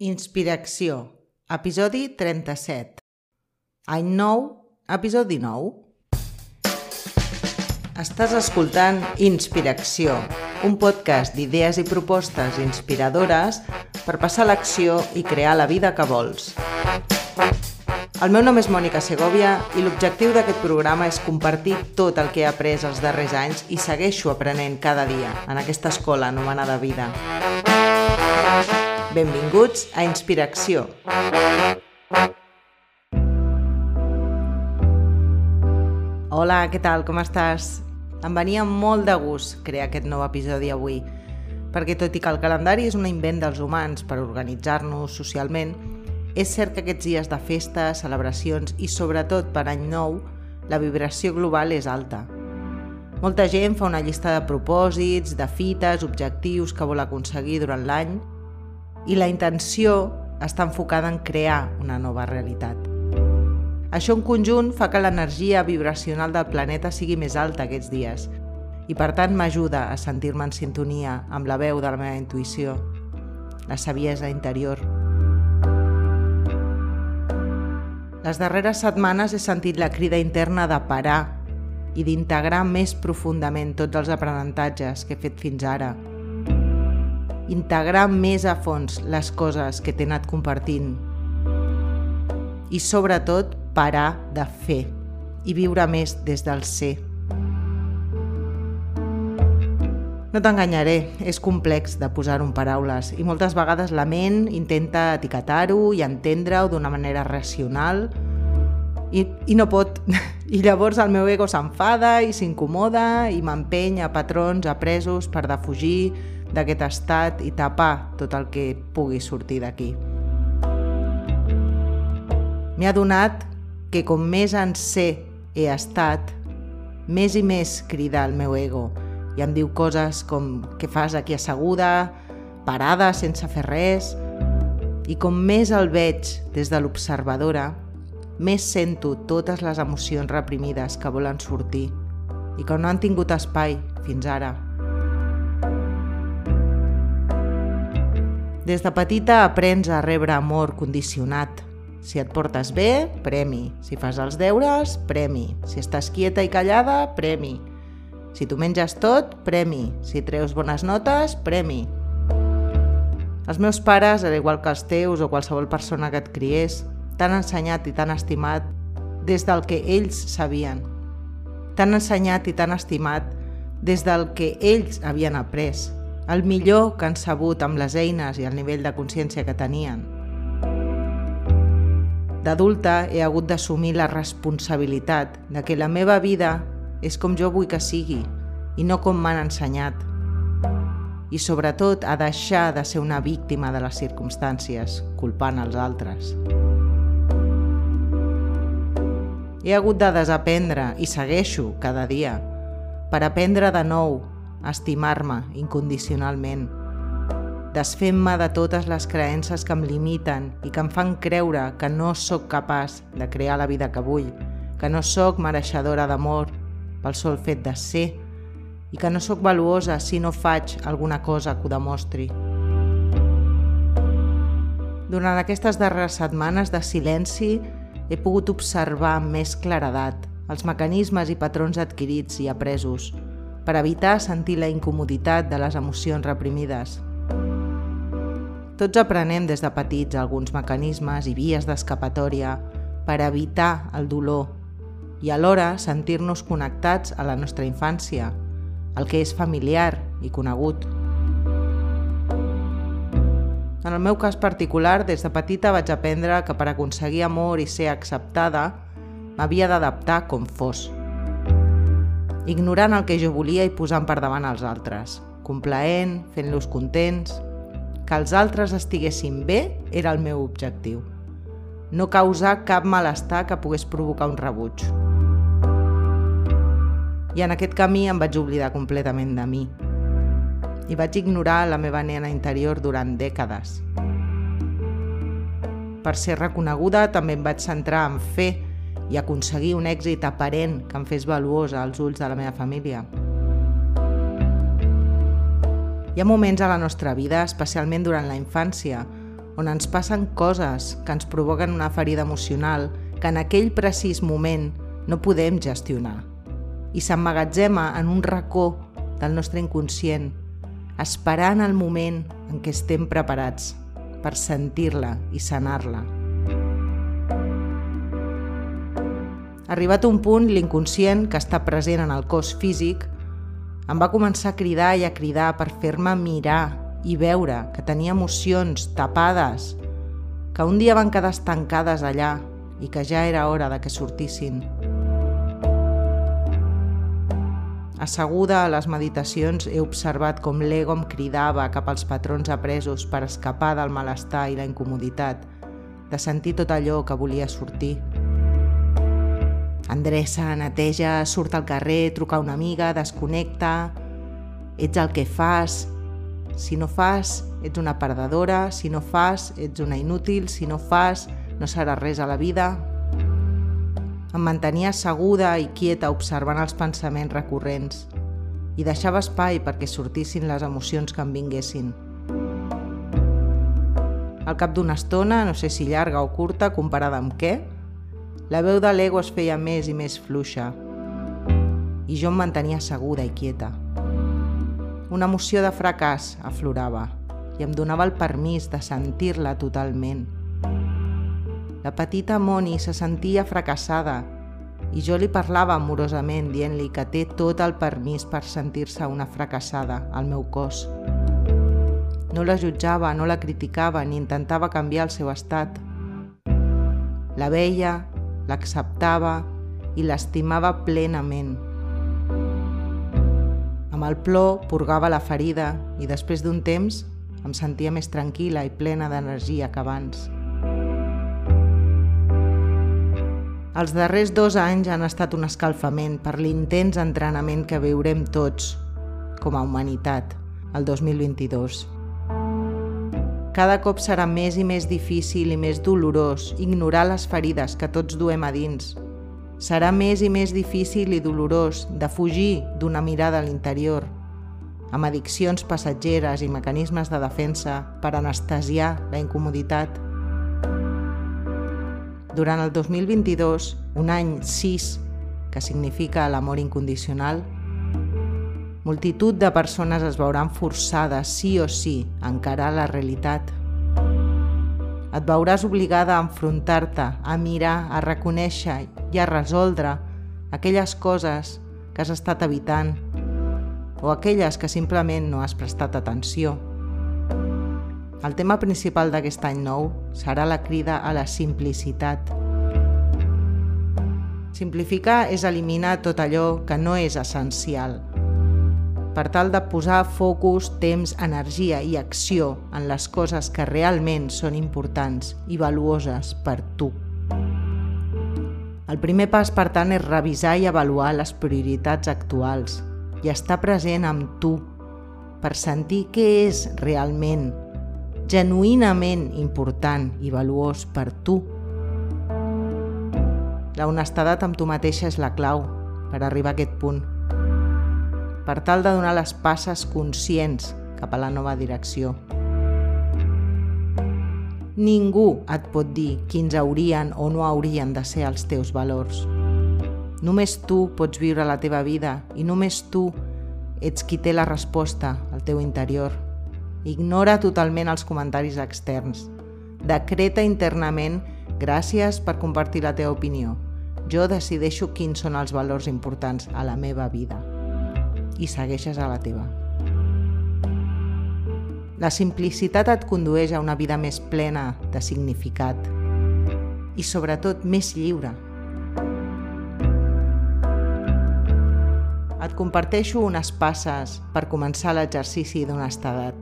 Inspiració, episodi 37. Any nou, episodi 9. Estàs escoltant Inspiració, un podcast d'idees i propostes inspiradores per passar l'acció i crear la vida que vols. El meu nom és Mònica Segovia i l'objectiu d'aquest programa és compartir tot el que he après els darrers anys i segueixo aprenent cada dia en aquesta escola anomenada vida. Benvinguts a Inspiració. Hola, què tal? Com estàs? Em venia molt de gust crear aquest nou episodi avui, perquè tot i que el calendari és un invent dels humans per organitzar-nos socialment, és cert que aquests dies de festa, celebracions i sobretot per any nou, la vibració global és alta. Molta gent fa una llista de propòsits, de fites, objectius que vol aconseguir durant l'any i la intenció està enfocada en crear una nova realitat. Això en conjunt fa que l'energia vibracional del planeta sigui més alta aquests dies i per tant m'ajuda a sentir-me en sintonia amb la veu de la meva intuïció, la saviesa interior. Les darreres setmanes he sentit la crida interna de parar i d'integrar més profundament tots els aprenentatges que he fet fins ara. Integrar més a fons les coses que t'he anat compartint. I sobretot parar de fer i viure més des del ser. No t'enganyaré, és complex de posar-ho en paraules i moltes vegades la ment intenta etiquetar-ho i entendre-ho d'una manera racional i, i no pot. I llavors el meu ego s'enfada i s'incomoda i m'empeny a patrons apresos per defugir d'aquest estat i tapar tot el que pugui sortir d'aquí. M'he adonat que com més en ser he estat, més i més crida el meu ego i em diu coses com què fas aquí asseguda, parada sense fer res, i com més el veig des de l'observadora, més sento totes les emocions reprimides que volen sortir i que no han tingut espai fins ara. Des de petita aprens a rebre amor condicionat. Si et portes bé, premi. Si fas els deures, premi. Si estàs quieta i callada, premi. Si tu menges tot, premi. Si treus bones notes, premi. Els meus pares, al igual que els teus o qualsevol persona que et criés, t'han ensenyat i t'han estimat des del que ells sabien. T'han ensenyat i t'han estimat des del que ells havien après, el millor que han sabut amb les eines i el nivell de consciència que tenien. D'adulta he hagut d'assumir la responsabilitat de que la meva vida és com jo vull que sigui i no com m'han ensenyat. I sobretot a deixar de ser una víctima de les circumstàncies, culpant els altres. He hagut de desaprendre i segueixo cada dia per aprendre de nou estimar-me incondicionalment, desfent-me de totes les creences que em limiten i que em fan creure que no sóc capaç de crear la vida que vull, que no sóc mereixedora d'amor pel sol fet de ser i que no sóc valuosa si no faig alguna cosa que ho demostri. Durant aquestes darreres setmanes de silenci he pogut observar amb més claredat els mecanismes i patrons adquirits i apresos per evitar sentir la incomoditat de les emocions reprimides. Tots aprenem des de petits alguns mecanismes i vies d'escapatòria per evitar el dolor i alhora sentir-nos connectats a la nostra infància, el que és familiar i conegut. En el meu cas particular, des de petita vaig aprendre que per aconseguir amor i ser acceptada m'havia d'adaptar com fos. Ignorant el que jo volia i posant per davant els altres, complaent, fent-los contents... Que els altres estiguessin bé era el meu objectiu. No causar cap malestar que pogués provocar un rebuig. I en aquest camí em vaig oblidar completament de mi, i vaig ignorar la meva nena interior durant dècades. Per ser reconeguda també em vaig centrar en fer i aconseguir un èxit aparent que em fes valuosa als ulls de la meva família. Hi ha moments a la nostra vida, especialment durant la infància, on ens passen coses que ens provoquen una ferida emocional que en aquell precís moment no podem gestionar i s'emmagatzema en un racó del nostre inconscient, esperant el moment en què estem preparats per sentir-la i sanar-la. Arribat un punt, l'inconscient, que està present en el cos físic, em va començar a cridar i a cridar per fer-me mirar i veure que tenia emocions tapades, que un dia van quedar estancades allà i que ja era hora de que sortissin. Asseguda a les meditacions he observat com l'ego em cridava cap als patrons apresos per escapar del malestar i la incomoditat, de sentir tot allò que volia sortir. Endreça, neteja, surt al carrer, truca una amiga, desconnecta... Ets el que fas. Si no fas, ets una perdedora. Si no fas, ets una inútil. Si no fas, no serà res a la vida. Em mantenia asseguda i quieta observant els pensaments recurrents i deixava espai perquè sortissin les emocions que em vinguessin. Al cap d'una estona, no sé si llarga o curta, comparada amb què, la veu de l'ego es feia més i més fluixa i jo em mantenia asseguda i quieta. Una emoció de fracàs aflorava i em donava el permís de sentir-la totalment – la petita Moni se sentia fracassada i jo li parlava amorosament dient-li que té tot el permís per sentir-se una fracassada al meu cos. No la jutjava, no la criticava ni intentava canviar el seu estat. La veia, l'acceptava i l'estimava plenament. Amb el plor purgava la ferida i després d'un temps em sentia més tranquil·la i plena d'energia que abans. Els darrers dos anys han estat un escalfament per l'intens entrenament que viurem tots, com a humanitat, el 2022. Cada cop serà més i més difícil i més dolorós ignorar les ferides que tots duem a dins. Serà més i més difícil i dolorós de fugir d'una mirada a l'interior, amb addiccions passatgeres i mecanismes de defensa per anestesiar la incomoditat durant el 2022, un any 6, que significa l'amor incondicional, multitud de persones es veuran forçades, sí o sí, a encarar la realitat. Et veuràs obligada a enfrontar-te, a mirar, a reconèixer i a resoldre aquelles coses que has estat evitant o aquelles que simplement no has prestat atenció. El tema principal d'aquest any nou serà la crida a la simplicitat. Simplificar és eliminar tot allò que no és essencial, per tal de posar focus, temps, energia i acció en les coses que realment són importants i valuoses per tu. El primer pas, per tant, és revisar i avaluar les prioritats actuals i estar present amb tu per sentir què és realment genuïnament important i valuós per tu. La honestedat amb tu mateixa és la clau per arribar a aquest punt, per tal de donar les passes conscients cap a la nova direcció. Ningú et pot dir quins haurien o no haurien de ser els teus valors. Només tu pots viure la teva vida i només tu ets qui té la resposta al teu interior. Ignora totalment els comentaris externs. Decreta internament gràcies per compartir la teva opinió. Jo decideixo quins són els valors importants a la meva vida. I segueixes a la teva. La simplicitat et condueix a una vida més plena de significat i sobretot més lliure. Et comparteixo unes passes per començar l'exercici d'honestedat.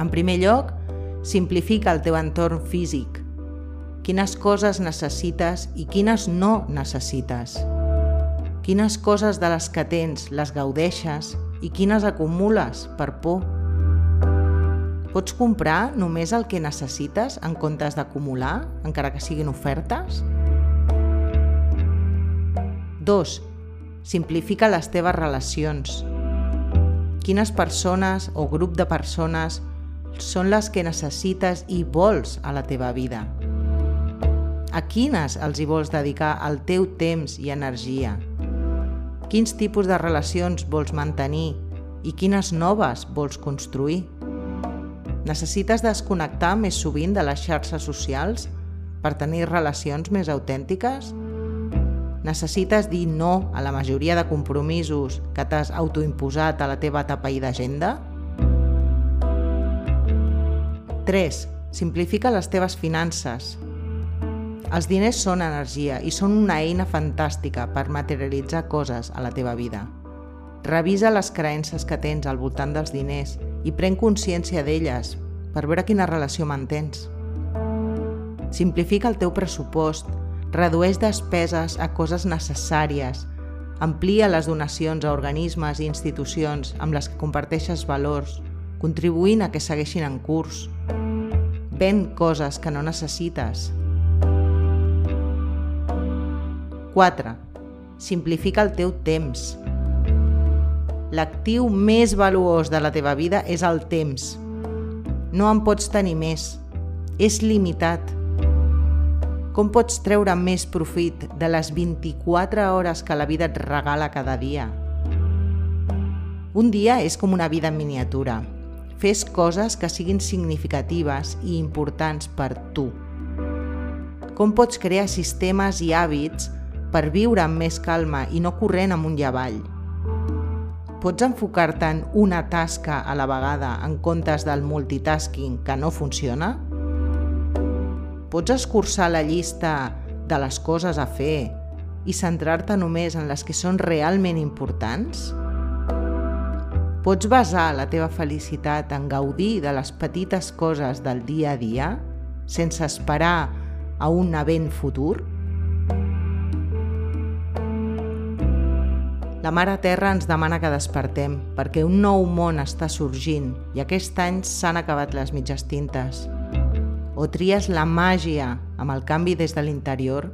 En primer lloc, simplifica el teu entorn físic. Quines coses necessites i quines no necessites. Quines coses de les que tens les gaudeixes i quines acumules per por. Pots comprar només el que necessites en comptes d'acumular, encara que siguin ofertes? 2. Simplifica les teves relacions. Quines persones o grup de persones són les que necessites i vols a la teva vida. A quines els hi vols dedicar el teu temps i energia? Quins tipus de relacions vols mantenir i quines noves vols construir? Necessites desconnectar més sovint de les xarxes socials per tenir relacions més autèntiques? Necessites dir no a la majoria de compromisos que t'has autoimposat a la teva etapa i d'agenda? 3. Simplifica les teves finances. Els diners són energia i són una eina fantàstica per materialitzar coses a la teva vida. Revisa les creences que tens al voltant dels diners i pren consciència d'elles per veure quina relació mantens. Simplifica el teu pressupost redueix despeses a coses necessàries, amplia les donacions a organismes i institucions amb les que comparteixes valors, contribuint a que segueixin en curs. Ven coses que no necessites. 4. Simplifica el teu temps. L'actiu més valuós de la teva vida és el temps. No en pots tenir més. És limitat com pots treure més profit de les 24 hores que la vida et regala cada dia? Un dia és com una vida en miniatura. Fes coses que siguin significatives i importants per tu. Com pots crear sistemes i hàbits per viure amb més calma i no corrent amunt i avall? Pots enfocar-te en una tasca a la vegada en comptes del multitasking que no funciona? Pots escurçar la llista de les coses a fer i centrar-te només en les que són realment importants? Pots basar la teva felicitat en gaudir de les petites coses del dia a dia sense esperar a un event futur? La Mare Terra ens demana que despertem perquè un nou món està sorgint i aquest any s'han acabat les mitges tintes o tries la màgia amb el canvi des de l'interior,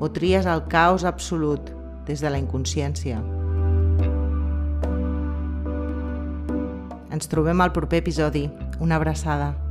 o tries el caos absolut des de la inconsciència. Ens trobem al proper episodi. Una abraçada.